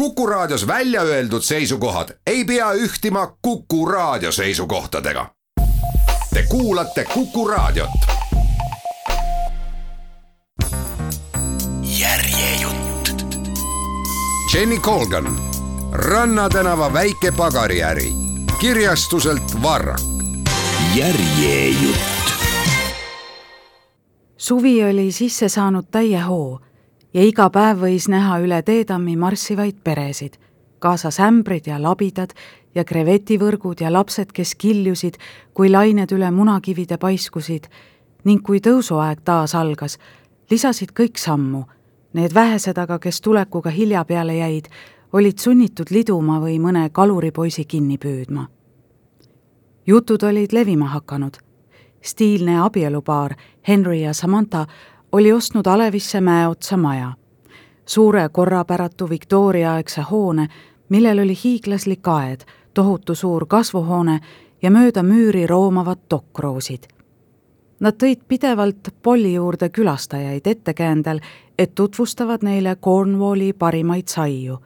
Kuku Raadios välja öeldud seisukohad ei pea ühtima Kuku Raadio seisukohtadega. Te kuulate Kuku Raadiot. järjejutt. Jenny Colgan, Rannatänava väike pagariäri, kirjastuselt Varrak. järjejutt. suvi oli sisse saanud täie hoo ja iga päev võis näha üle teetammi marssivaid peresid, kaasas ämbrid ja labidad ja krevetivõrgud ja lapsed, kes kiljusid, kui lained üle munakivide paiskusid ning kui tõusuaeg taas algas, lisasid kõik sammu. Need vähesed aga, kes tulekuga hilja peale jäid, olid sunnitud liduma või mõne kaluripoisi kinni püüdma. jutud olid levima hakanud. stiilne abielupaar Henry ja Samantha oli ostnud Alevisse mäeotsa maja. suure korrapäratu viktooriaaegse hoone, millel oli hiiglaslik aed, tohutu suur kasvuhoone ja mööda müüri roomavad dokkroosid. Nad tõid pidevalt Polli juurde külastajaid ettekäändel, et tutvustavad neile Cornwalli parimaid saiu.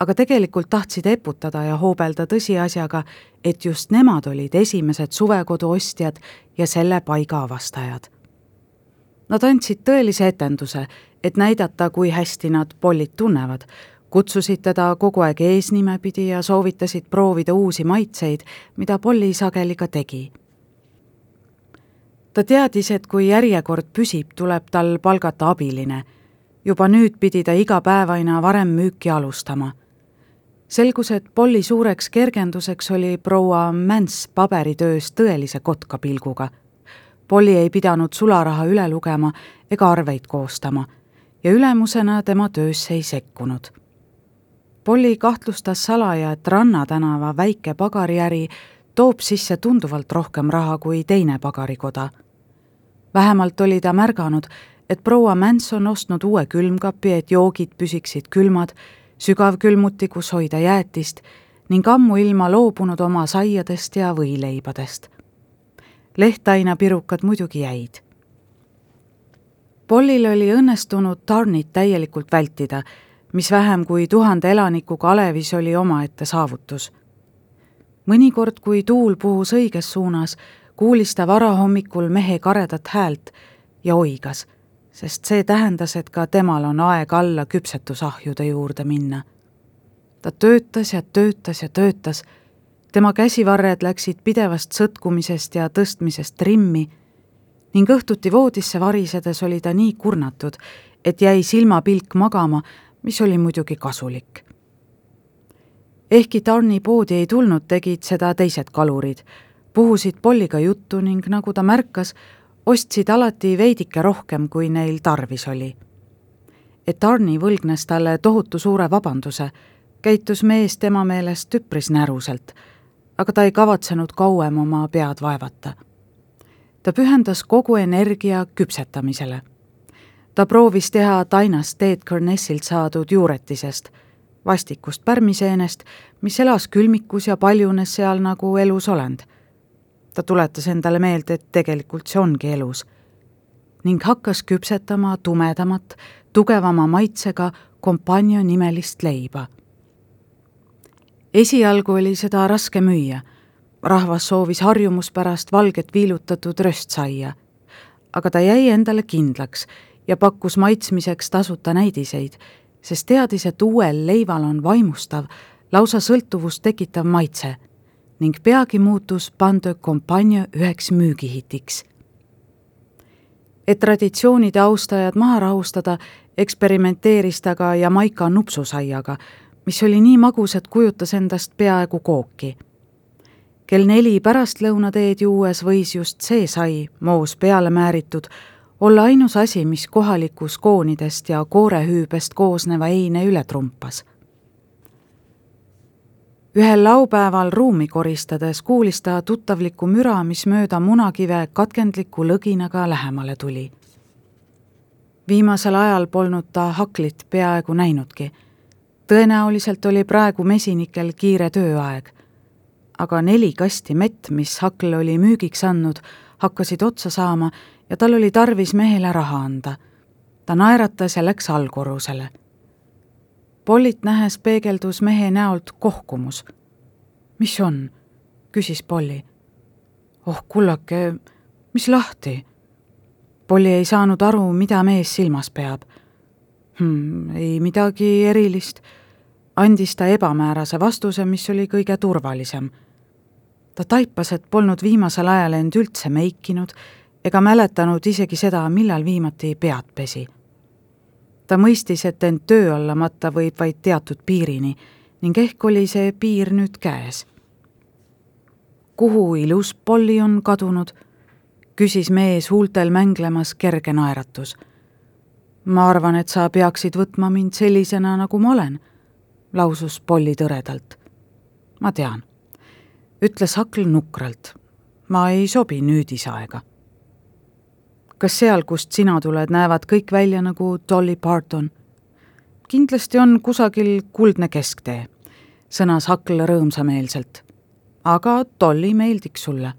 aga tegelikult tahtsid eputada ja hoobelda tõsiasjaga, et just nemad olid esimesed suvekodu ostjad ja selle paiga avastajad Nad andsid tõelise etenduse, et näidata, kui hästi nad Pollit tunnevad, kutsusid teda kogu aeg eesnime pidi ja soovitasid proovida uusi maitseid, mida Polly sageli ka tegi. ta teadis, et kui järjekord püsib, tuleb tal palgata abiline. juba nüüd pidi ta iga päev aina varem müüki alustama. selgus, et Polly suureks kergenduseks oli proua Mänss paberitöös tõelise kotkapilguga Polly ei pidanud sularaha üle lugema ega arveid koostama ja ülemusena tema töösse ei sekkunud. Polly kahtlustas salaja, et Ranna tänava väike pagariäri toob sisse tunduvalt rohkem raha kui teine pagarikoda. vähemalt oli ta märganud, et proua Manson ostnud uue külmkapi, et joogid püsiksid külmad, sügavkülmuti, kus hoida jäätist ning ammuilma loobunud oma saiadest ja võileibadest lehtainapirukad muidugi jäid. Pollil oli õnnestunud Tarnit täielikult vältida, mis vähem kui tuhande elanikuga alevis oli omaette saavutus. mõnikord, kui tuul puhus õiges suunas, kuulis ta varahommikul mehe karedat häält ja oigas, sest see tähendas, et ka temal on aeg alla küpsetusahjude juurde minna. ta töötas ja töötas ja töötas tema käsivarred läksid pidevast sõtkumisest ja tõstmisest trimmi ning õhtuti voodisse varisedes oli ta nii kurnatud, et jäi silmapilk magama, mis oli muidugi kasulik. ehkki Tarni poodi ei tulnud, tegid seda teised kalurid, puhusid Polliga juttu ning nagu ta märkas, ostsid alati veidike rohkem, kui neil tarvis oli. et Tarni võlgnes talle tohutu suure vabanduse, käitus mees tema meelest üpris näruselt aga ta ei kavatsenud kauem oma pead vaevata. ta pühendas kogu energia küpsetamisele. ta proovis teha tainast teed Kõrnessilt saadud juuretisest, vastikust pärmiseenest, mis elas külmikus ja paljunes seal nagu elus olend. ta tuletas endale meelde, et tegelikult see ongi elus. ning hakkas küpsetama tumedamat, tugevama maitsega kompanjon nimelist leiba esialgu oli seda raske müüa. rahvas soovis harjumuspärast valget viilutatud röstsaia. aga ta jäi endale kindlaks ja pakkus maitsmiseks tasuta näidiseid, sest teadis, et uuel leival on vaimustav, lausa sõltuvust tekitav maitse ning peagi muutus Pande Compagno üheks müügihitiks. et traditsioonide austajad maha rahustada, eksperimenteeris ta ka Jamaica nupsusaiaga, mis oli nii magus, et kujutas endast peaaegu kooki. kell neli pärastlõunateed juues võis just see sai, moos peale määritud, olla ainus asi, mis kohalikus koonidest ja koorehüübest koosneva eine üle trumpas. ühel laupäeval ruumi koristades kuulis ta tuttavlikku müra, mis mööda munakive katkendliku lõginaga lähemale tuli. viimasel ajal polnud ta haklit peaaegu näinudki tõenäoliselt oli praegu mesinikel kiire tööaeg. aga neli kasti mett, mis Hakl oli müügiks andnud, hakkasid otsa saama ja tal oli tarvis mehele raha anda. ta naeratas ja läks allkorrusele. Pollit nähes peegeldus mehe näolt kohkumus. mis on? küsis Polly. oh kullake, mis lahti? Polly ei saanud aru, mida mees silmas peab hmm,. ei midagi erilist, andis ta ebamäärase vastuse, mis oli kõige turvalisem. ta taipas, et polnud viimasel ajal end üldse meikinud ega mäletanud isegi seda, millal viimati pead pesi. ta mõistis, et end töö alla matta võib vaid teatud piirini ning ehk oli see piir nüüd käes. kuhu ilus Polly on kadunud? küsis mees huultel mänglemas kerge naeratus. ma arvan, et sa peaksid võtma mind sellisena, nagu ma olen, lausus Polly tõredalt. ma tean, ütles Hakl nukralt. ma ei sobi nüüdisaega kas seal, kust sina tuled, näevad kõik välja nagu Dolly Parton? kindlasti on kusagil kuldne kesktee, sõnas Hakl rõõmsameelselt. aga Dolly meeldiks sulle.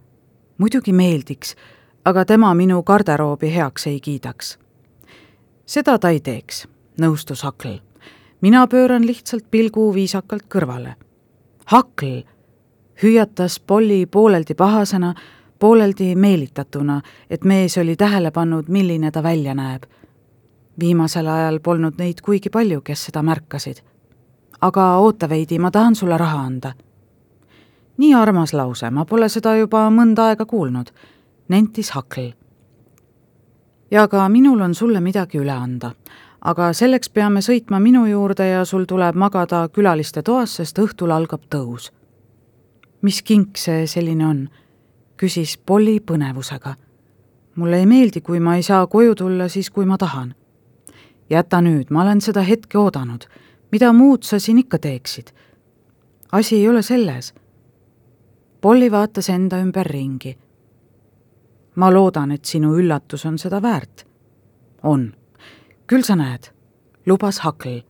muidugi meeldiks, aga tema minu garderoobi heaks ei kiidaks. seda ta ei teeks, nõustus Hakl. Mina pööran lihtsalt pilgu viisakalt kõrvale. Hakl, hüüatas Polly pooleldi pahasena pooleldi meelitatuna, et mees oli tähele pannud, milline ta välja näeb. viimasel ajal polnud neid kuigi palju, kes seda märkasid. aga oota veidi, ma tahan sulle raha anda. nii armas lause, ma pole seda juba mõnda aega kuulnud, nentis Hakl. ja ka minul on sulle midagi üle anda aga selleks peame sõitma minu juurde ja sul tuleb magada külaliste toas, sest õhtul algab tõus. mis kink see selline on? küsis Polly põnevusega. mulle ei meeldi, kui ma ei saa koju tulla siis, kui ma tahan. jäta nüüd, ma olen seda hetke oodanud. mida muud sa siin ikka teeksid? asi ei ole selles. Polly vaatas enda ümber ringi. ma loodan, et sinu üllatus on seda väärt. on. Küll sa näed, lubas Hakl.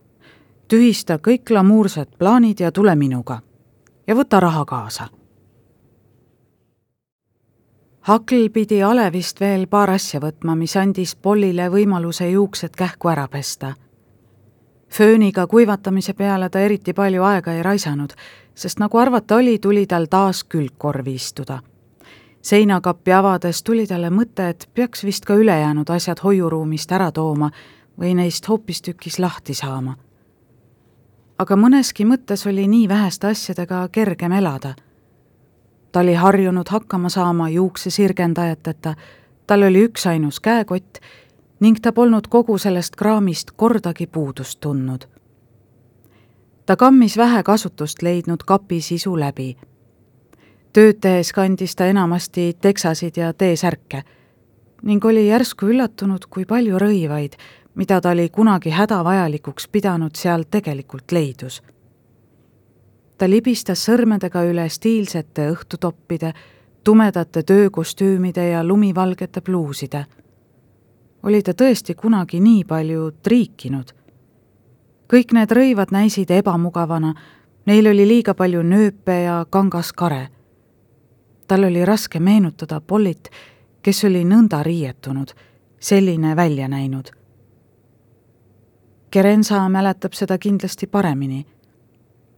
tühista kõik glamuursed plaanid ja tule minuga. ja võta raha kaasa Hakl pidi Alevist veel paar asja võtma, mis andis Pollile võimaluse juuksed kähku ära pesta. fööniga kuivatamise peale ta eriti palju aega ei raisanud, sest nagu arvata oli, tuli tal taas külgkorvi istuda. seinakappi avades tuli talle mõte, et peaks vist ka ülejäänud asjad hoiuruumist ära tooma või neist hoopistükkis lahti saama. aga mõneski mõttes oli nii väheste asjadega kergem elada ta oli harjunud hakkama saama juuksesirgendajateta, tal oli üksainus käekott ning ta polnud kogu sellest kraamist kordagi puudust tundnud. ta kammis vähe kasutust leidnud kapi sisu läbi. tööd tehes kandis ta enamasti teksasid ja T-särke ning oli järsku üllatunud, kui palju rõivaid, mida ta oli kunagi hädavajalikuks pidanud, seal tegelikult leidus ta libistas sõrmedega üle stiilsete õhtutoppide, tumedate töökostüümide ja lumivalgete pluuside. oli ta tõesti kunagi nii palju triikinud? kõik need rõivad näisid ebamugavana, neil oli liiga palju nööpe ja kangas kare. tal oli raske meenutada Pollit, kes oli nõnda riietunud, selline välja näinud. Kerensa mäletab seda kindlasti paremini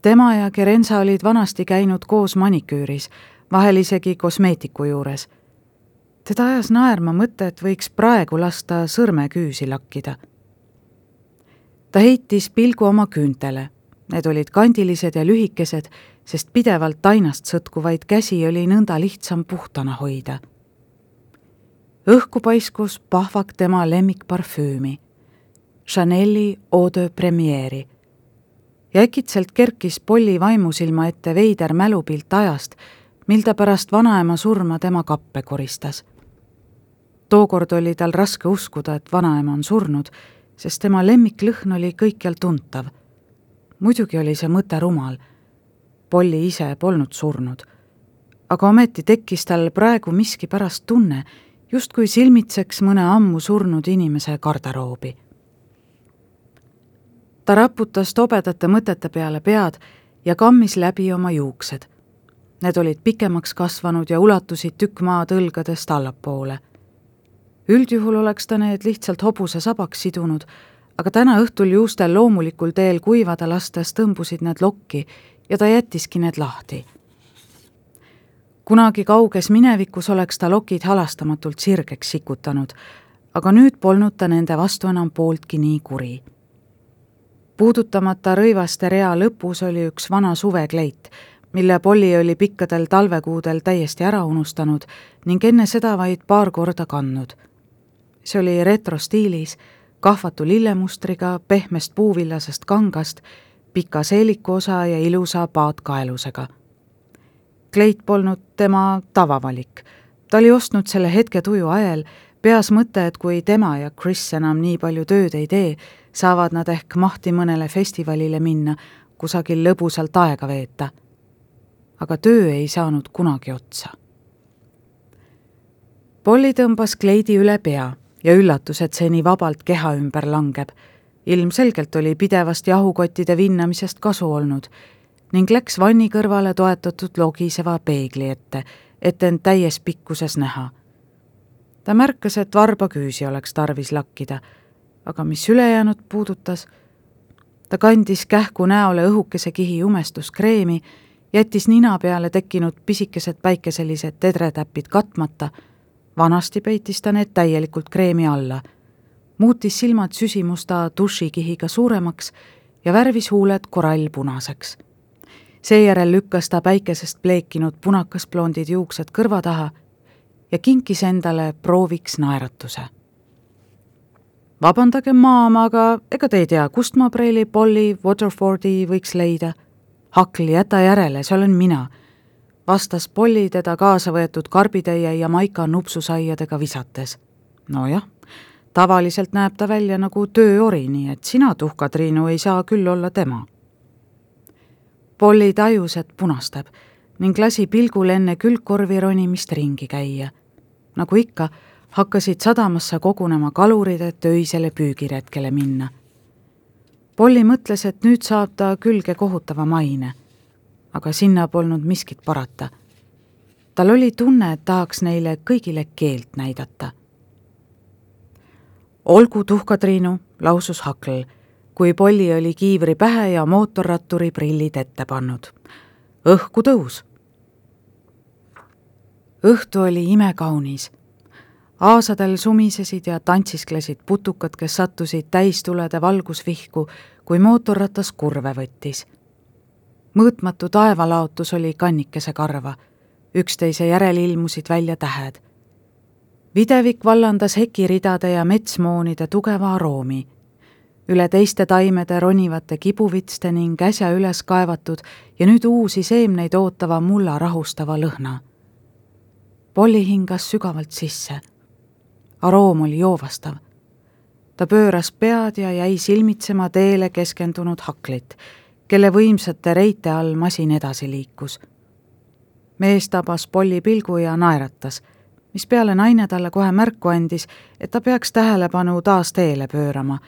tema ja Kerensa olid vanasti käinud koos maniküüris, vahel isegi kosmeetiku juures. teda ajas naerma mõte, et võiks praegu lasta sõrmeküüsi lakkida. ta heitis pilgu oma küüntele. Need olid kandilised ja lühikesed, sest pidevalt ainast sõtkuvaid käsi oli nõnda lihtsam puhtana hoida. õhku paiskus pahvak tema lemmikparfüümi, Chanel'i Eau de Premiere'i ja äkitselt kerkis Polli vaimusilma ette veider mälupilt ajast, mil ta pärast vanaema surma tema kappe koristas. tookord oli tal raske uskuda, et vanaema on surnud, sest tema lemmiklõhn oli kõikjal tuntav. muidugi oli see mõte rumal. Polli ise polnud surnud. aga ometi tekkis tal praegu miskipärast tunne, justkui silmitseks mõne ammu surnud inimese garderoobi ta raputas tobedate mõtete peale pead ja kammis läbi oma juuksed. Need olid pikemaks kasvanud ja ulatusid tükk maad õlgadest allapoole. üldjuhul oleks ta need lihtsalt hobuse sabaks sidunud, aga täna õhtul juustel loomulikul teel kuivada lastes tõmbusid need lokki ja ta jättiski need lahti. kunagi kauges minevikus oleks ta lokid halastamatult sirgeks sikutanud, aga nüüd polnud ta nende vastu enam pooltki nii kuri. Puudutamata rõivaste rea lõpus oli üks vana suvekleit, mille Polly oli pikkadel talvekuudel täiesti ära unustanud ning enne seda vaid paar korda kandnud. see oli retrostiilis, kahvatu lillemustriga, pehmest puuvillasest kangast, pika seeliku osa ja ilusa paatkaelusega. kleit polnud tema tavavalik. ta oli ostnud selle hetke tuju ajel, peas mõte, et kui tema ja Chris enam nii palju tööd ei tee, saavad nad ehk mahti mõnele festivalile minna, kusagil lõbusalt aega veeta aga töö ei saanud kunagi otsa. Polly tõmbas kleidi üle pea ja üllatus, et see nii vabalt keha ümber langeb. ilmselgelt oli pidevast jahukottide vinnamisest kasu olnud ning läks vanni kõrvale toetatud logiseva peegli ette, et end täies pikkuses näha. ta märkas, et varbaküüsi oleks tarvis lakkida, aga mis ülejäänud puudutas, ta kandis kähku näole õhukese kihi jumestuskreemi jättis nina peale tekkinud pisikesed päikeselised tedretäpid katmata, vanasti peitis ta need täielikult kreemi alla, muutis silmad süsimusta dušikihiga suuremaks ja värvis huuled korallpunaseks. seejärel lükkas ta päikesest pleekinud punakas-blondid juuksed kõrva taha ja kinkis endale prooviks naeratuse. Vabandage, maam, aga ega te ei tea, kust ma preili Polly Waterfordi võiks leida Hakl, jäta järele, see olen mina, vastas Polly teda kaasa võetud karbitäie ja maika nupsusaiadega visates. nojah, tavaliselt näeb ta välja nagu tööori, nii et sina, tuhka Triinu, ei saa küll olla tema. Polly tajus, et punastab ning lasi pilgul enne külgkorvi ronimist ringi käia. nagu ikka, hakkasid sadamasse kogunema kalurid, et öisele püügiretkele minna Polly mõtles, et nüüd saab ta külge kohutava maine. aga sinna polnud miskit parata. tal oli tunne, et tahaks neile kõigile keelt näidata. olgu, tuhka Triinu, lausus Hakl, kui Polly oli kiivri pähe ja mootorratturi prillid ette pannud. õhku tõus. õhtu oli imekaunis aasadel sumisesid ja tantsisklesid putukad, kes sattusid täistulede valgusvihku, kui mootorratas kurve võttis. mõõtmatu taevalaotus oli kannikese karva, üksteise järel ilmusid välja tähed. videvik vallandas hekiridade ja metsmoonide tugeva aroomi. üle teiste taimede ronivate kibuvitste ning äsja üles kaevatud ja nüüd uusi seemneid ootava mulla rahustava lõhna. Polly hingas sügavalt sisse aroom oli joovastav. ta pööras pead ja jäi silmitsema teele keskendunud Haklit, kelle võimsate reite all masin edasi liikus. mees tabas Polli pilgu ja naeratas, mispeale naine talle kohe märku andis, et ta peaks tähelepanu taas teele pöörama,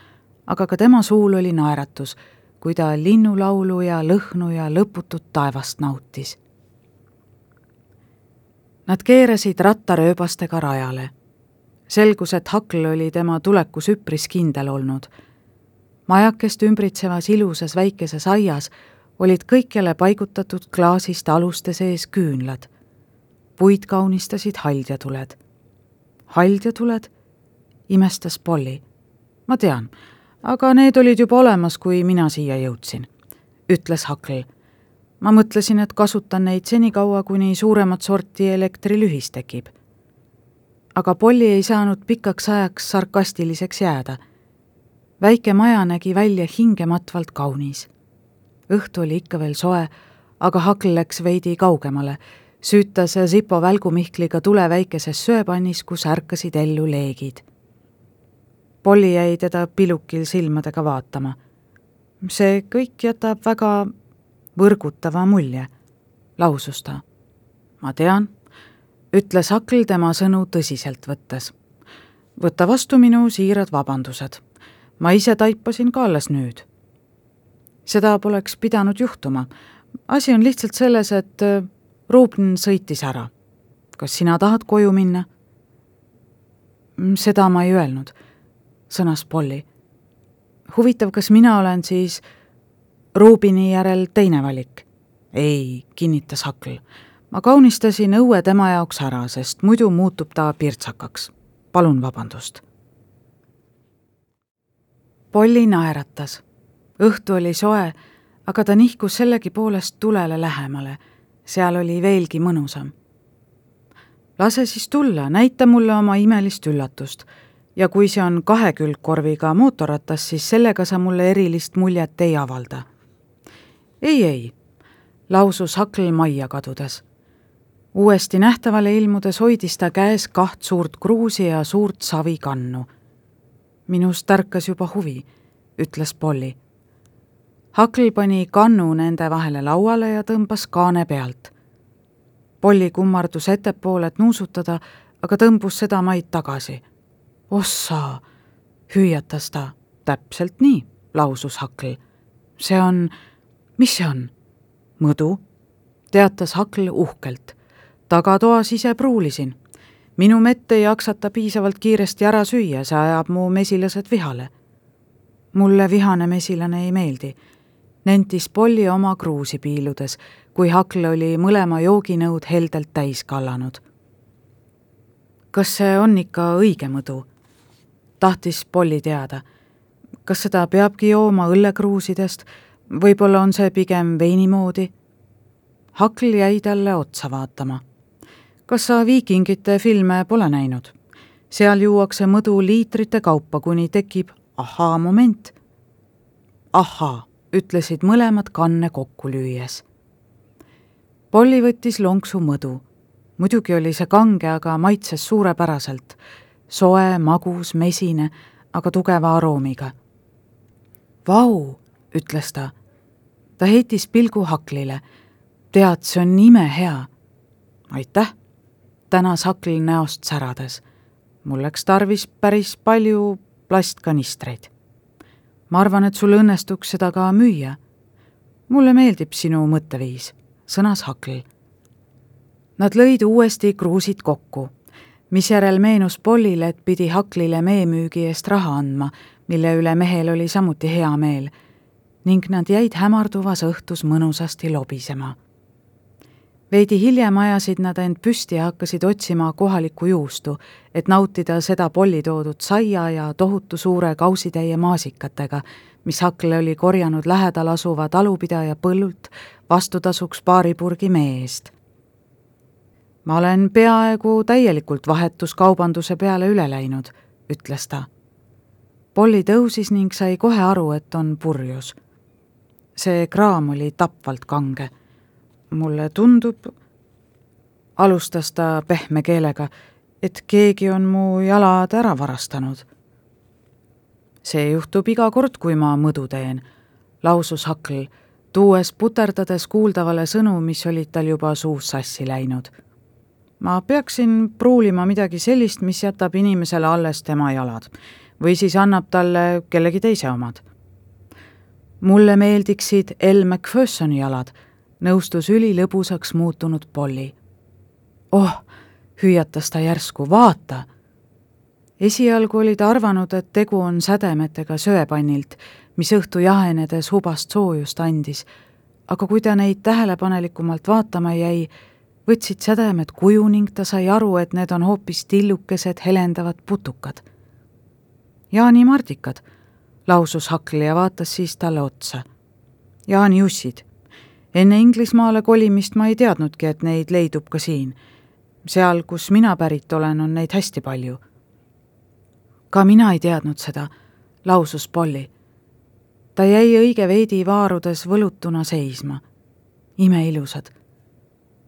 aga ka tema suul oli naeratus, kui ta linnulaulu ja lõhnu ja lõputut taevast nautis. Nad keerasid rattarööbastega rajale selgus, et Hakl oli tema tulekus üpris kindel olnud. majakest ümbritsevas ilusas väikeses aias olid kõikjale paigutatud klaasist aluste sees küünlad. puid kaunistasid haldjatuled. haldjatuled? imestas Polly. ma tean, aga need olid juba olemas, kui mina siia jõudsin, ütles Hakl. ma mõtlesin, et kasutan neid senikaua, kuni suuremat sorti elektrilühis tekib aga Polly ei saanud pikaks ajaks sarkastiliseks jääda. väike maja nägi välja hingematvalt kaunis. õhtu oli ikka veel soe, aga Hakl läks veidi kaugemale, süütas Sipo välgumihkliga tule väikeses söepannis, kus ärkasid ellu leegid. Polly jäi teda pilukil silmadega vaatama. see kõik jätab väga võrgutava mulje, lausus ta. ma tean ütles Hakl tema sõnu tõsiselt võttes. võta vastu minu siirad vabandused. ma ise taipasin ka alles nüüd. seda poleks pidanud juhtuma. asi on lihtsalt selles, et äh, Ruben sõitis ära. kas sina tahad koju minna? seda ma ei öelnud, sõnas Polly. huvitav, kas mina olen siis Rubini järel teine valik? ei, kinnitas Hakl. Ma kaunistasin õue tema jaoks ära, sest muidu muutub ta pirtsakaks. palun vabandust. Polly naeratas. õhtu oli soe, aga ta nihkus sellegipoolest tulele lähemale. seal oli veelgi mõnusam. lase siis tulla, näita mulle oma imelist üllatust ja kui see on kahekülgkorviga mootorratas, siis sellega sa mulle erilist muljet ei avalda. ei, ei, lausus Hakl majja kadudes. Uuesti nähtavale ilmudes hoidis ta käes kaht suurt kruusi ja suurt savikannu. minust tärkas juba huvi, ütles Polly. Hakl pani kannu nende vahele lauale ja tõmbas kaane pealt. Polly kummardus ettepoole, et nuusutada, aga tõmbus seda maid tagasi ossa, hüüatas ta. täpselt nii, lausus Hakl. see on, mis see on? mõdu, teatas Hakl uhkelt. Tagatoas ise pruulisin. minu mett ei jaksata piisavalt kiiresti ära süüa, see ajab mu mesilased vihale. mulle vihane mesilane ei meeldi, nentis Polli oma kruusi piiludes, kui Hakl oli mõlema jooginõud heldelt täis kallanud. kas see on ikka õige mõdu? tahtis Polly teada. kas seda peabki jooma õllekruusidest, võib-olla on see pigem veini moodi? Hakl jäi talle otsa vaatama. Kas sa viikingite filme pole näinud? seal juuakse mõdu liitrite kaupa, kuni tekib ahaa-moment. ahhaa, ütlesid mõlemad kanne kokku lüües. Polly võttis lonksu mõdu. muidugi oli see kange, aga maitses suurepäraselt soe, magus, mesine, aga tugeva aroomiga. Vau, ütles ta. ta heitis pilgu Haklile. tead, see on imehea. aitäh, tänas Hakl näost särades. mul läks tarvis päris palju plastkanistreid. ma arvan, et sul õnnestuks seda ka müüa. mulle meeldib sinu mõtteviis, sõnas Hakl. Nad lõid uuesti kruusid kokku misjärel meenus Pollile, et pidi Haklile meemüügi eest raha andma, mille üle mehel oli samuti hea meel, ning nad jäid hämarduvas õhtus mõnusasti lobisema. Veidi hiljem ajasid nad end püsti ja hakkasid otsima kohalikku juustu, et nautida seda Polli toodud saia ja tohutu suure kausitäie maasikatega, mis Hakl oli korjanud lähedal asuva talupidaja põllult vastutasuks paari purgi mee eest ma olen peaaegu täielikult vahetuskaubanduse peale üle läinud, ütles ta. Polly tõusis ning sai kohe aru, et on purjus. see kraam oli tapvalt kange. Mulle tundub, alustas ta pehme keelega, et keegi on mu jalad ära varastanud. see juhtub iga kord, kui ma mõdu teen, lausus Hakl, tuues puterdades kuuldavale sõnu, mis olid tal juba suus sassi läinud ma peaksin pruulima midagi sellist, mis jätab inimesele alles tema jalad või siis annab talle kellegi teise omad. mulle meeldiksid El MacPhersoni jalad, nõustus ülilõbusaks muutunud Polly. oh, hüüatas ta järsku, vaata! esialgu oli ta arvanud, et tegu on sädemetega söepannilt, mis õhtu jahenedes hubast soojust andis, aga kui ta neid tähelepanelikumalt vaatama jäi, võtsid sädemed kuju ning ta sai aru, et need on hoopis tillukesed helendavad putukad. jaanimardikad, lausus Hakl ja vaatas siis talle otsa. jaaniussid. Enne Inglismaale kolimist ma ei teadnudki, et neid leidub ka siin. seal, kus mina pärit olen, on neid hästi palju. ka mina ei teadnud seda, lausus Polly. ta jäi õige veidi vaarudes võlutuna seisma. imeilusad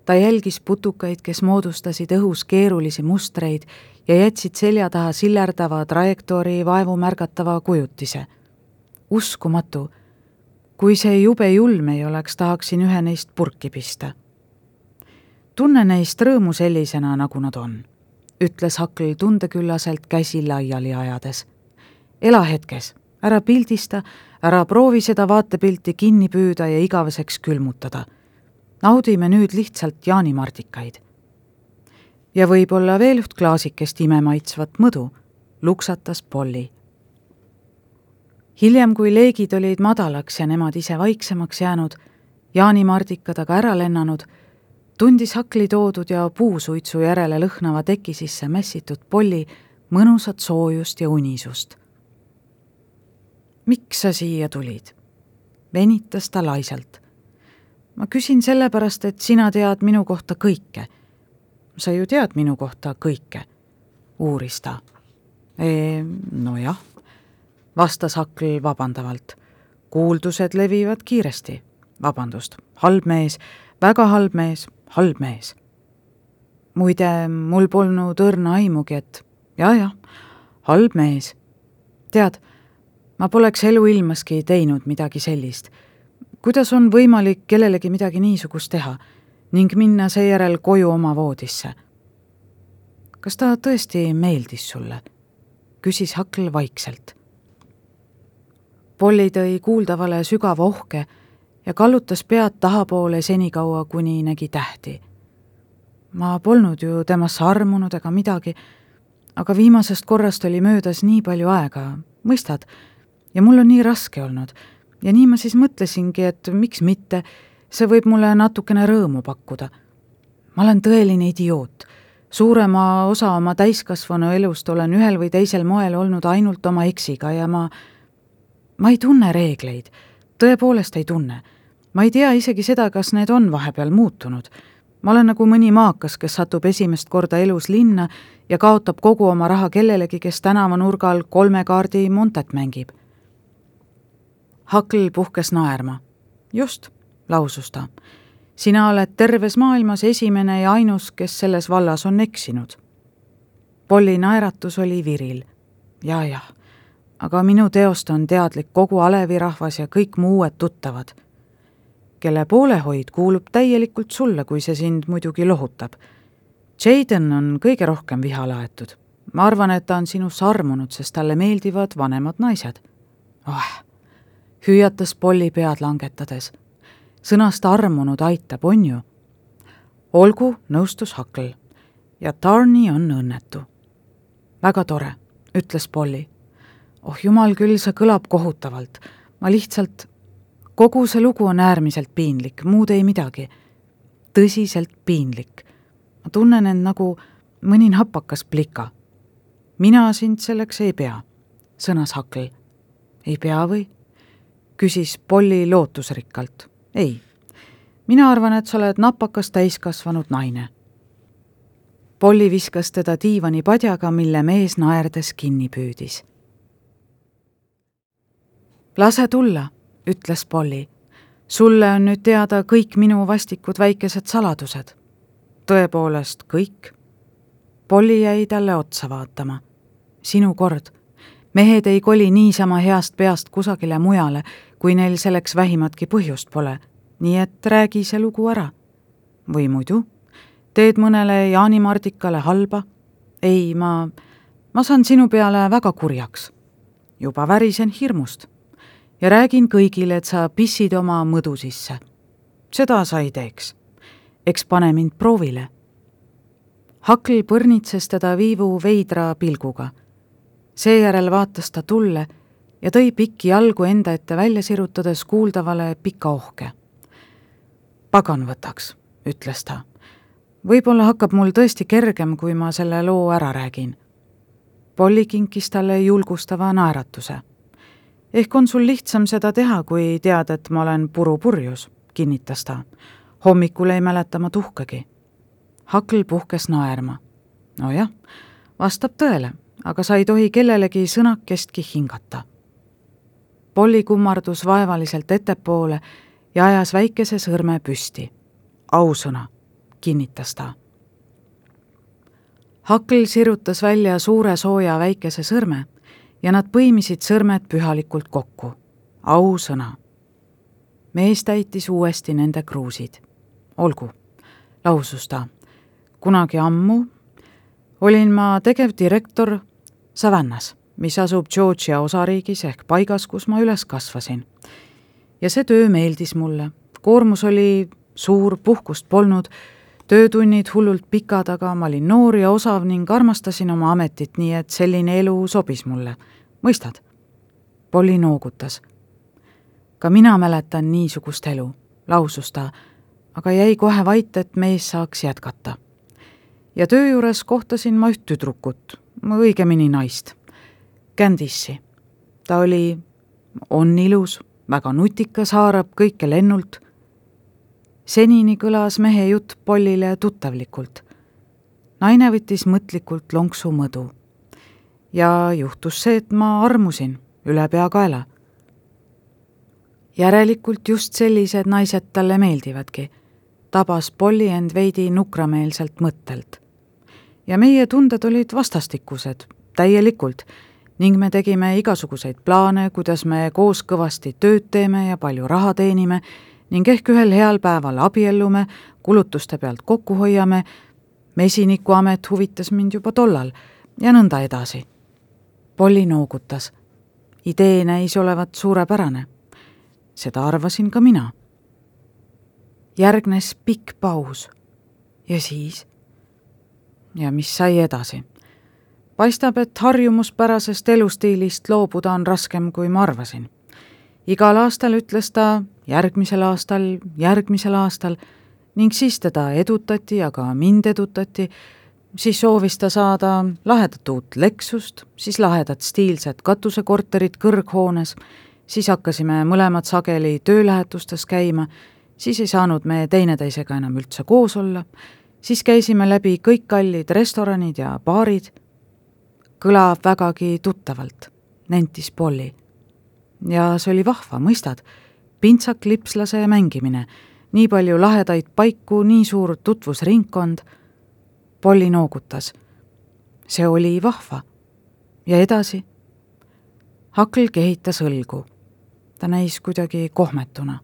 ta jälgis putukaid, kes moodustasid õhus keerulisi mustreid ja jätsid selja taha sillerdava trajektoori vaevumärgatava kujutise. uskumatu. Kui see jube julm ei oleks, tahaksin ühe neist purki pista. tunne neist rõõmu sellisena, nagu nad on, ütles Hakl tundeküllaselt käsi laiali ajades. ela hetkes, ära pildista, ära proovi seda vaatepilti kinni püüda ja igaveseks külmutada naudime nüüd lihtsalt jaanimardikaid. ja võib-olla veel üht klaasikest imemaitsvat mõdu, luksatas Polly. Hiljem, kui leegid olid madalaks ja nemad ise vaiksemaks jäänud, jaanimardikad aga ära lennanud, tundis hakli toodud ja puusuitsu järele lõhnava teki sisse mässitud polli mõnusat soojust ja unisust. miks sa siia tulid? venitas ta laisalt. ma küsin sellepärast, et sina tead minu kohta kõike. sa ju tead minu kohta kõike, uuris ta. nojah, vastas Hakl vabandavalt. kuuldused levivad kiiresti. vabandust, halb mees, väga halb mees, halb mees. muide, mul polnud õrna aimugi, et jah-jah, halb mees. tead ma poleks eluilmaski teinud midagi sellist. kuidas on võimalik kellelegi midagi niisugust teha ning minna seejärel koju oma voodisse? kas ta tõesti meeldis sulle? küsis Hakl vaikselt. Polly tõi kuuldavale sügava ohke ja kallutas pead tahapoole senikaua, kuni nägi tähti. ma polnud ju temasse armunud ega midagi, aga viimasest korrast oli möödas nii palju aega, mõistad, ja mul on nii raske olnud. ja nii ma siis mõtlesingi, et miks mitte, see võib mulle natukene rõõmu pakkuda. ma olen tõeline idioot. suurema osa oma täiskasvanu elust olen ühel või teisel moel olnud ainult oma eksiga ja ma, ma ei tunne reegleid, tõepoolest ei tunne. ma ei tea isegi seda, kas need on vahepeal muutunud ma olen nagu mõni maakas, kes satub esimest korda elus linna ja kaotab kogu oma raha kellelegi, kes tänavanurgal kolme kaardi Montet mängib. Hakl puhkes naerma. just, lausus ta. sina oled terves maailmas esimene ja ainus, kes selles vallas on eksinud. Polli naeratus oli viril ja,. jah-jah, aga minu teost on teadlik kogu Alevi rahvas ja kõik mu uued tuttavad, kelle poolehoid kuulub täielikult sulle, kui see sind muidugi lohutab. Jaden on kõige rohkem viha laetud. ma arvan, et ta on sinusse armunud, sest talle meeldivad vanemad naised. oh hüüatas Polli pead langetades. sõnast armunud aitab, on ju? olgu, nõustus Hakl. ja Tarni on õnnetu. väga tore, ütles Polli. Oh jumal küll, see kõlab kohutavalt. ma lihtsalt, kogu see lugu on äärmiselt piinlik, muud ei midagi. tõsiselt piinlik. ma tunnen end nagu mõni napakas plika. mina sind selleks ei pea, sõnas Hakl. ei pea või? küsis Polly lootusrikkalt. ei, mina arvan, et sa oled napakas täiskasvanud naine. Polly viskas teda diivani padjaga, mille mees naerdes kinni püüdis. Lase tulla, ütles Polly. sulle on nüüd teada kõik minu vastikud väikesed saladused. tõepoolest kõik? Polly jäi talle otsa vaatama. sinu kord mehed ei koli niisama heast peast kusagile mujale, kui neil selleks vähimatki põhjust pole. nii et räägi see lugu ära. või muidu, teed mõnele jaanimardikale halba? ei, ma, ma saan sinu peale väga kurjaks. juba värisen hirmust. Ja räägin kõigile, et sa pissid oma mõdu sisse. seda sa ei teeks. eks pane mind proovile. Hakl põrnitses teda viivu veidra pilguga seejärel vaatas ta tulle ja tõi pikki jalgu enda ette välja sirutades kuuldavale pika ohke. pagan võtaks, ütles ta. võib-olla hakkab mul tõesti kergem, kui ma selle loo ära räägin. Polly kinkis talle julgustava naeratuse. Ehk on sul lihtsam seda teha, kui tead, et ma olen purupurjus, kinnitas ta. hommikul ei mäleta ma tuhkagi. Hakl puhkes naerma. nojah, vastab tõele aga sa ei tohi kellelegi sõnakestki hingata. Polly kummardus vaevaliselt ettepoole ja ajas väikese sõrme püsti. ausõna, kinnitas ta. Hakl sirutas välja suure sooja väikese sõrme ja nad põimisid sõrmed pühalikult kokku. ausõna. mees täitis uuesti nende kruusid. olgu, lausus ta. kunagi ammu olin ma tegevdirektor Savannas, mis asub Georgia osariigis ehk paigas, kus ma üles kasvasin. ja see töö meeldis mulle, koormus oli suur, puhkust polnud, töötunnid hullult pikad, aga ma olin noor ja osav ning armastasin oma ametit, nii et selline elu sobis mulle, mõistad? Polly noogutas. ka mina mäletan niisugust elu, lausus ta, aga jäi kohe vait, et mees saaks jätkata. ja töö juures kohtasin ma üht tüdrukut, õigemini naist, Candissi. ta oli, on ilus, väga nutikas, haarab kõike lennult. Senini kõlas mehe jutt Pollile tuttavlikult. naine võttis mõtlikult lonksu mõdu. ja juhtus see, et ma armusin ülepeakaela. järelikult just sellised naised talle meeldivadki, tabas Polly end veidi nukrameelselt mõttelt. ja meie tunded olid vastastikused, täielikult, ning me tegime igasuguseid plaane, kuidas me koos kõvasti tööd teeme ja palju raha teenime ning ehk ühel heal päeval abiellume, kulutuste pealt kokku hoiame, mesinikuamet huvitas mind juba tollal ja nõnda edasi. Polly noogutas idee näis olevat suurepärane. seda arvasin ka mina. järgnes pikk paus. ja siis? ja mis sai edasi? paistab, et harjumuspärasest elustiilist loobuda on raskem, kui ma arvasin. igal aastal ütles ta järgmisel aastal, järgmisel aastal. Ning siis teda edutati ja ka mind edutati. Siis soovis ta saada lahedat uut Lexust, siis lahedat stiilset katusekorterit kõrghoones, siis hakkasime mõlemad sageli töölähetustes käima, siis ei saanud me teineteisega enam üldse koos olla, siis käisime läbi kõik kallid restoranid ja baarid. kõlab vägagi tuttavalt, nentis Polly. ja see oli vahva, mõistad, pintsak lipslase mängimine, nii palju lahedaid paiku, nii suur tutvusringkond Polly noogutas. see oli vahva. ja edasi? Hakl kehitas õlgu. ta näis kuidagi kohmetuna.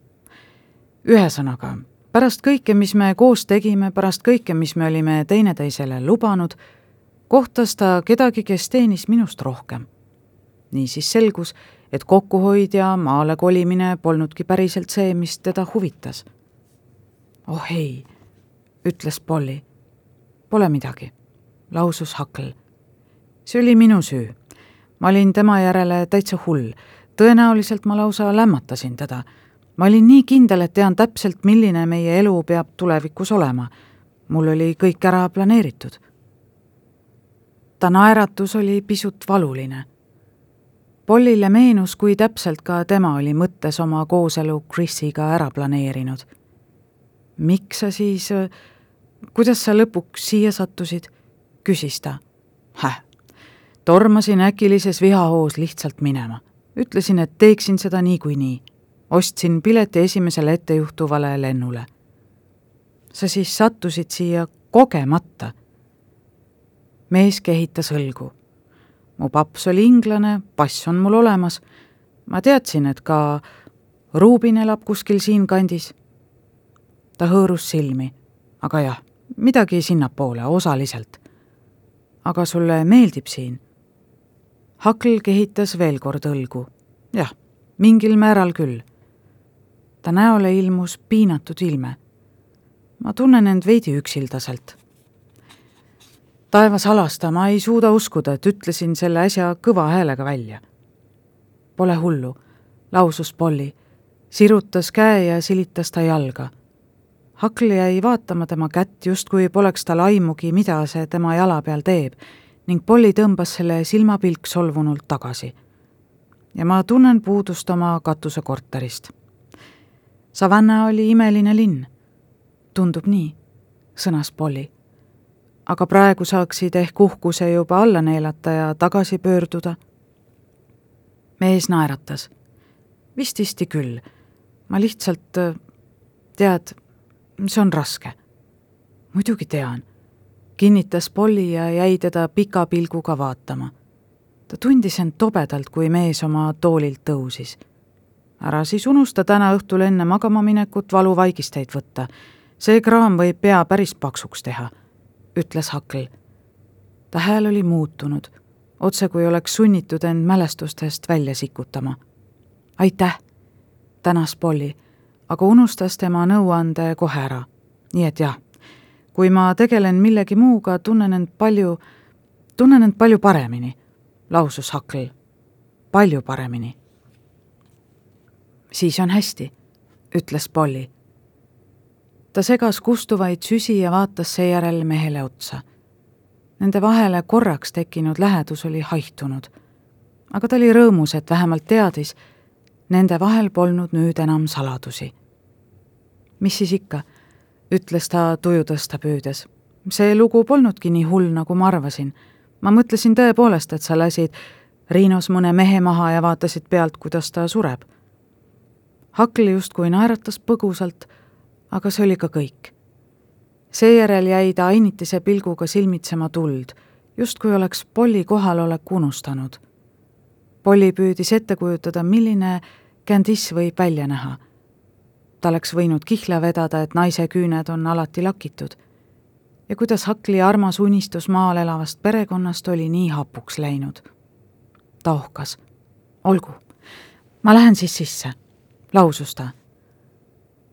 ühesõnaga, pärast kõike, mis me koos tegime, pärast kõike, mis me olime teineteisele lubanud, kohtas ta kedagi, kes teenis minust rohkem. niisiis selgus, et kokkuhoid ja maale kolimine polnudki päriselt see, mis teda huvitas. oh ei, ütles Polly Pole midagi, lausus Hakl. see oli minu süü. ma olin tema järele täitsa hull. tõenäoliselt ma lausa lämmatasin teda. ma olin nii kindel, et tean täpselt, milline meie elu peab tulevikus olema. mul oli kõik ära planeeritud. ta naeratus oli pisut valuline. Pollile meenus, kui täpselt ka tema oli mõttes oma kooselu Chrisiga ära planeerinud. miks sa siis äh, kuidas sa lõpuks siia sattusid? küsis ta. Häh, tormasin äkilises vihahoos lihtsalt minema. ütlesin, et teeksin seda niikuinii. ostsin pileti esimesele ettejuhtuvale lennule. sa siis sattusid siia kogemata? mees kehitas õlgu. Mu paps oli inglane, pass on mul olemas. ma teadsin, et ka Ruubin elab kuskil siinkandis. ta hõõrus silmi, aga jah midagi sinnapoole osaliselt. aga sulle meeldib siin? Hakl kehitas veel kord õlgu. jah, mingil määral küll. ta näole ilmus piinatud ilme. ma tunnen end veidi üksildaselt. Taevas alasta, ma ei suuda uskuda, et ütlesin selle asja kõva häälega välja. Pole hullu, lausus Polly, sirutas käe ja silitas ta jalga Hakl jäi vaatama tema kätt, justkui poleks tal aimugi, mida see tema jala peal teeb ning Polly tõmbas selle silmapilk solvunult tagasi. ja ma tunnen puudust oma katusekorterist. Savannah oli imeline linn. tundub nii, sõnas Polly. Aga praegu saaksid ehk uhkuse juba alla neelata ja tagasi pöörduda. mees naeratas. vististi küll. ma lihtsalt, tead see on raske. muidugi tean, kinnitas Polly ja jäi teda pika pilguga vaatama. ta tundis end tobedalt, kui mees oma toolilt tõusis. ära siis unusta täna õhtul enne magama minekut valuvaigisteid võtta. see kraam võib pea päris paksuks teha, ütles Hakl. ta hääl oli muutunud, otse kui oleks sunnitud end mälestustest välja sikutama. aitäh, tänas Polly aga unustas tema nõuande kohe ära. nii et jah, kui ma tegelen millegi muuga, tunnen end palju, tunnen end palju paremini, lausus Hakl. palju paremini siis on hästi, ütles Polly. Ta segas kustuvaid süsi ja vaatas seejärel mehele otsa. Nende vahele korraks tekkinud lähedus oli haihtunud. aga ta oli rõõmus, et vähemalt teadis, nende vahel polnud nüüd enam saladusi. mis siis ikka, ütles ta tuju tõsta püüdes. see lugu polnudki nii hull, nagu ma arvasin. ma mõtlesin tõepoolest, et sa lasid Riinos mõne mehe maha ja vaatasid pealt, kuidas ta sureb. Hakl justkui naeratas põgusalt, aga see oli ka kõik. seejärel jäi ta ainitise pilguga silmitsema tuld, justkui oleks Polli kohalolek unustanud. Polli püüdis ette kujutada, milline Candice võib välja näha. ta oleks võinud kihla vedada, et naise küüned on alati lakitud. ja kuidas Hakli armas unistus maal elavast perekonnast oli nii hapuks läinud ta ohkas. olgu, ma lähen siis sisse, lausus ta.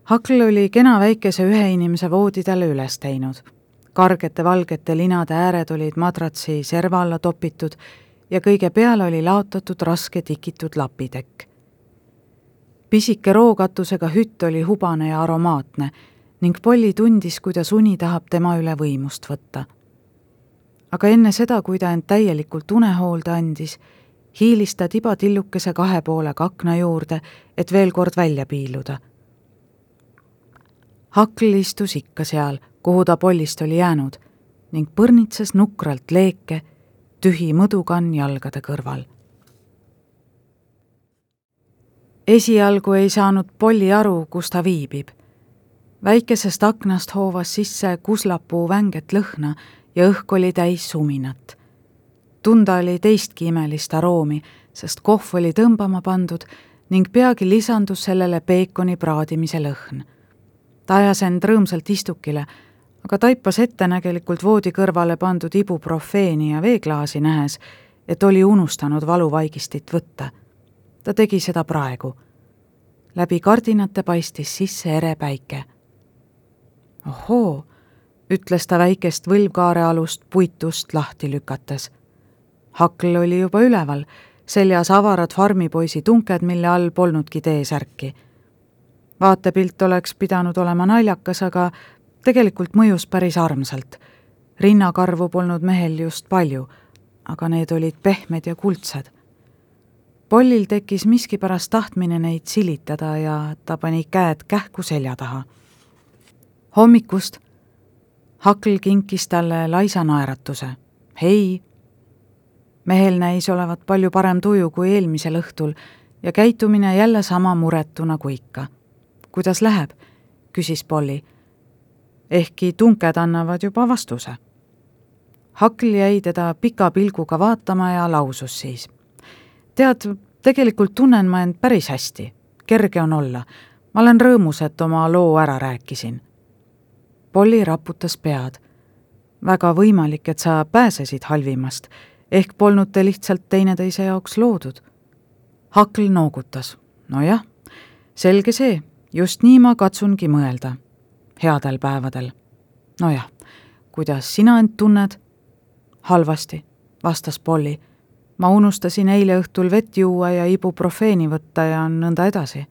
Hakl oli kena väikese ühe inimese voodi talle üles teinud. kargete valgete linade ääred olid madratsi serva alla topitud ja kõige peale oli laotatud raske tikitud lapitekk. pisike rookatusega hütt oli hubane ja aromaatne ning Polly tundis, kuidas uni tahab tema üle võimust võtta. aga enne seda, kui ta end täielikult unehoolde andis, hiilis ta tibatillukese kahe poolega akna juurde, et veel kord välja piiluda. Hakl istus ikka seal, kuhu ta pollist oli jäänud ning põrnitses nukralt leeke, tühi mõdukann jalgade kõrval. esialgu ei saanud Polli aru, kus ta viibib. väikesest aknast hoovas sisse kuslapuu vänget lõhna ja õhk oli täis suminat tunda oli teistki imelist aroomi, sest kohv oli tõmbama pandud ning peagi lisandus sellele peekoni praadimise lõhn. Ta ajas end rõõmsalt istukile, aga taipas ettenägelikult voodi kõrvale pandud ibuprofeeni ja veeklaasi nähes, et oli unustanud valuvaigistit võtta. ta tegi seda praegu. läbi kardinate paistis sisse ere päike. ohoo, ütles ta väikest võlvkaarealust puitust lahti lükates Hakl oli juba üleval, seljas avarad farmipoisi tunked, mille all polnudki T-särki. Vaatepilt oleks pidanud olema naljakas, aga tegelikult mõjus päris armsalt. rinnakarvu polnud mehel just palju, aga need olid pehmed ja kuldsed. Pollil tekkis miskipärast tahtmine neid silitada ja ta pani käed kähku selja taha. hommikust Hakl kinkis talle laisa naeratuse. hei mehel näis olevat palju parem tuju kui eelmisel õhtul ja käitumine jälle sama muretu nagu ikka. Kuidas läheb? küsis Polly. ehkki tunked annavad juba vastuse. Hakl jäi teda pika pilguga vaatama ja lausus siis. tead, tegelikult tunnen ma end päris hästi, kerge on olla. ma olen rõõmus, et oma loo ära rääkisin. Polly raputas pead. väga võimalik, et sa pääsesid halvimast ehk polnud te lihtsalt teineteise jaoks loodud. Hakl noogutas. nojah, selge see, just nii ma katsungi mõelda. headel päevadel. nojah, kuidas sina end tunned? halvasti, vastas Polly. ma unustasin eile õhtul vett juua ja ibuprofeeni võtta ja nõnda edasi.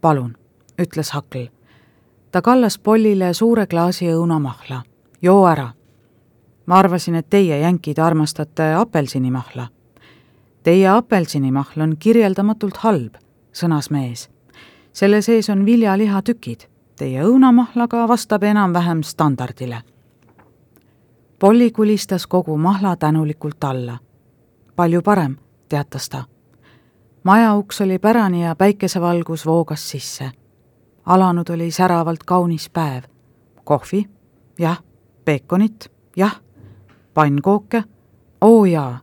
palun, ütles Hakl. ta kallas Pollile suure klaasi õunamahla. joo ära ma arvasin, et teie, jänkid, armastate apelsinimahla. Teie apelsinimahl on kirjeldamatult halb, sõnas mees. Selle sees on viljalihatükid, teie õunamahl aga vastab enam-vähem standardile. Polly kulistas kogu mahla tänulikult alla. palju parem, teatas ta. maja uks oli pärani ja päikesevalgus voogas sisse. alanud oli säravalt kaunis päev. kohvi, jah, peekonit, jah pannkooke? oo jaa,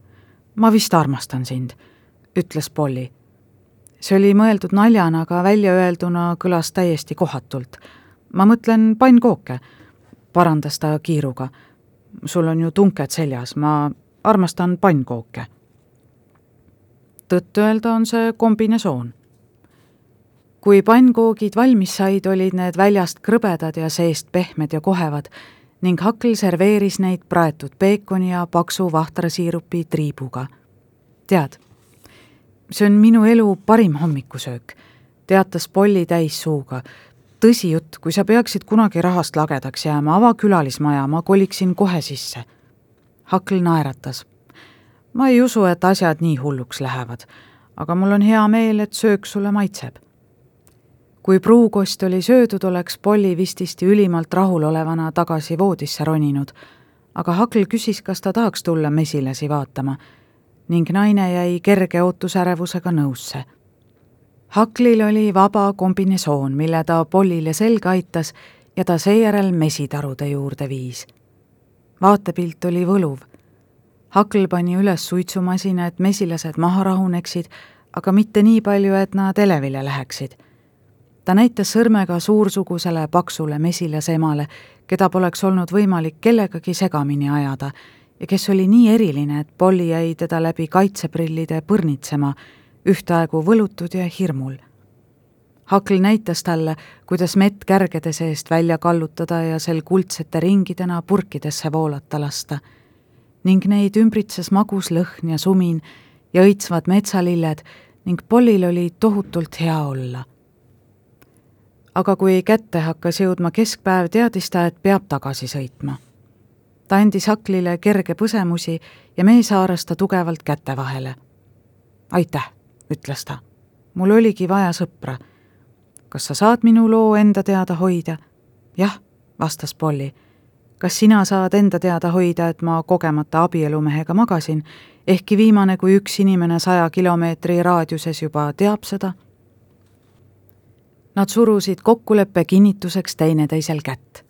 ma vist armastan sind, ütles Polly. See oli mõeldud naljana, aga väljaöelduna kõlas täiesti kohatult. ma mõtlen pannkooke, parandas ta kiiruga. sul on ju tunked seljas, ma armastan pannkooke. tõtt-öelda on see kombinesoon kui pannkoogid valmis said, olid need väljast krõbedad ja seest pehmed ja kohevad ning Hakl serveeris neid praetud peekoni ja paksu vahtrasiirupi triibuga. tead, see on minu elu parim hommikusöök, teatas Polly täis suuga. tõsi jutt, kui sa peaksid kunagi rahast lagedaks jääma, ava külalismaja, ma koliksin kohe sisse. Hakl naeratas. ma ei usu, et asjad nii hulluks lähevad, aga mul on hea meel, et söök sulle maitseb kui pruukost oli söödud, oleks Polly vististi ülimalt rahulolevana tagasi voodisse roninud, aga Hakl küsis, kas ta tahaks tulla mesilasi vaatama ning naine jäi kerge ootusärevusega nõusse. Haklil oli vaba kombinesoon, mille ta Pollile selga aitas ja ta seejärel mesitarude juurde viis. vaatepilt oli võluv. Hakl pani üles suitsumasina, et mesilased maha rahuneksid, aga mitte nii palju, et nad elevile läheksid ta näitas sõrmega suursugusele paksule mesilasemale, keda poleks olnud võimalik kellegagi segamini ajada ja kes oli nii eriline, et Polly jäi teda läbi kaitseprillide põrnitsema, ühtaegu võlutud ja hirmul. Hakl näitas talle, kuidas mett kärgede seest välja kallutada ja sel kuldsete ringidena purkidesse voolata lasta. ning neid ümbritses magus lõhn ja sumin ja õitsvad metsalilled ning Pollil oli tohutult hea olla aga kui kätte hakkas jõudma keskpäev, teadis ta, et peab tagasi sõitma. Ta andis Haklile kerge põsemusi ja mees haaras ta tugevalt käte vahele. aitäh, ütles ta. mul oligi vaja sõpra. kas sa saad minu loo enda teada hoida? jah, vastas Polly. kas sina saad enda teada hoida, et ma kogemata abielumehega magasin, ehkki viimane kui üks inimene saja kilomeetri raadiuses juba teab seda Nad surusid kokkuleppe kinnituseks teineteisel kätt.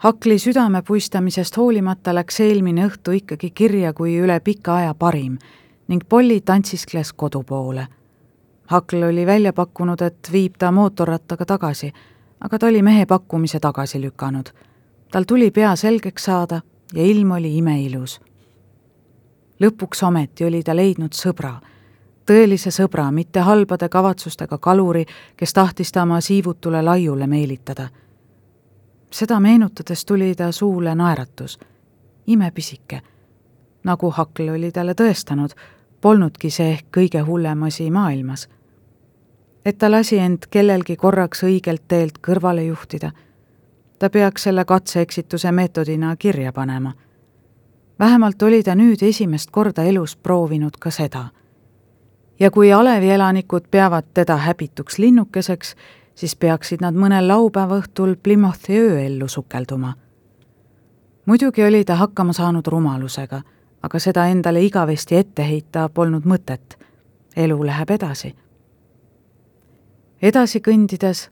Hakli südame puistamisest hoolimata läks eelmine õhtu ikkagi kirja kui üle pika aja parim ning Polly tantsiskles kodu poole. Hakl oli välja pakkunud, et viib ta mootorrattaga tagasi, aga ta oli mehe pakkumise tagasi lükanud. tal tuli pea selgeks saada ja ilm oli imeilus. lõpuks ometi oli ta leidnud sõbra tõelise sõbra, mitte halbade kavatsustega kaluri, kes tahtis ta oma siivutule laiule meelitada. Seda meenutades tuli ta suule naeratus. imepisike. nagu Hakl oli talle tõestanud, polnudki see ehk kõige hullem asi maailmas. et ta lasi end kellelgi korraks õigelt teelt kõrvale juhtida. ta peaks selle katse-eksituse meetodina kirja panema. vähemalt oli ta nüüd esimest korda elus proovinud ka seda ja kui alevi elanikud peavad teda häbituks linnukeseks, siis peaksid nad mõnel laupäeva õhtul Plymothi ööellu sukelduma. muidugi oli ta hakkama saanud rumalusega, aga seda endale igavesti ette heita polnud mõtet. elu läheb edasi. edasi kõndides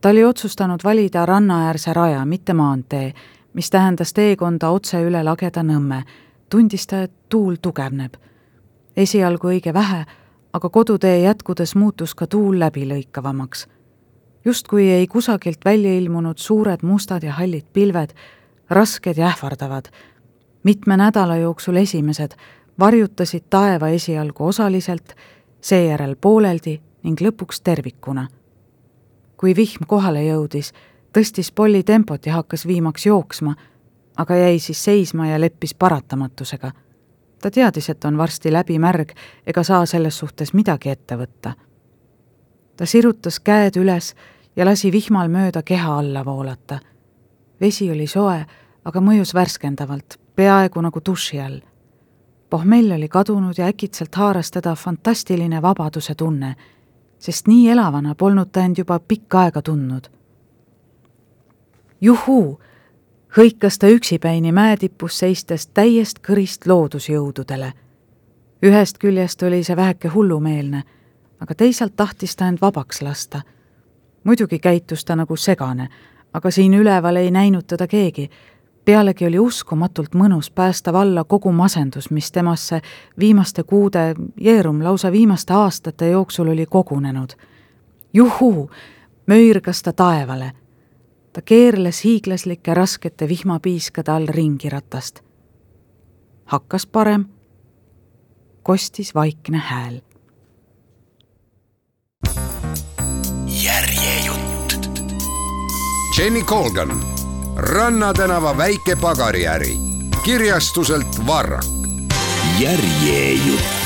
ta oli otsustanud valida rannaäärse raja, mitte maantee, mis tähendas teekonda otse üle lageda nõmme. tundis ta, et tuul tugevneb. esialgu õige vähe aga kodutee jätkudes muutus ka tuul läbilõikavamaks. Justkui ei kusagilt välja ilmunud suured mustad ja hallid pilved, rasked ja ähvardavad. mitme nädala jooksul esimesed varjutasid taeva esialgu osaliselt, seejärel pooleldi ning lõpuks tervikuna. kui vihm kohale jõudis, tõstis Polly tempot ja hakkas viimaks jooksma, aga jäi siis seisma ja leppis paratamatusega ta teadis, et on varsti läbi märg ega saa selles suhtes midagi ette võtta. Ta sirutas käed üles ja lasi vihmal mööda keha alla voolata. vesi oli soe, aga mõjus värskendavalt, peaaegu nagu duši all. pohmell oli kadunud ja äkitselt haaras teda fantastiline vabaduse tunne, sest nii elavana polnud ta end juba pikka aega tundnud. juhuu hõikas ta üksipäini mäetipus seistes täiest kõrist loodusjõududele. ühest küljest oli see väheke hullumeelne, aga teisalt tahtis ta end vabaks lasta. muidugi käitus ta nagu segane, aga siin üleval ei näinud teda keegi. pealegi oli uskumatult mõnus päästa valla kogu masendus, mis temasse viimaste kuude, jeerum lausa viimaste aastate jooksul oli kogunenud. juhuu, möirgas ta taevale ta keerles hiiglaslike raskete vihmapiiskade all ringi ratast. hakkas parem, kostis vaikne hääl. Jenny Colgan, Rannatänava väike pagariäri, kirjastuselt Varrak. järjejutt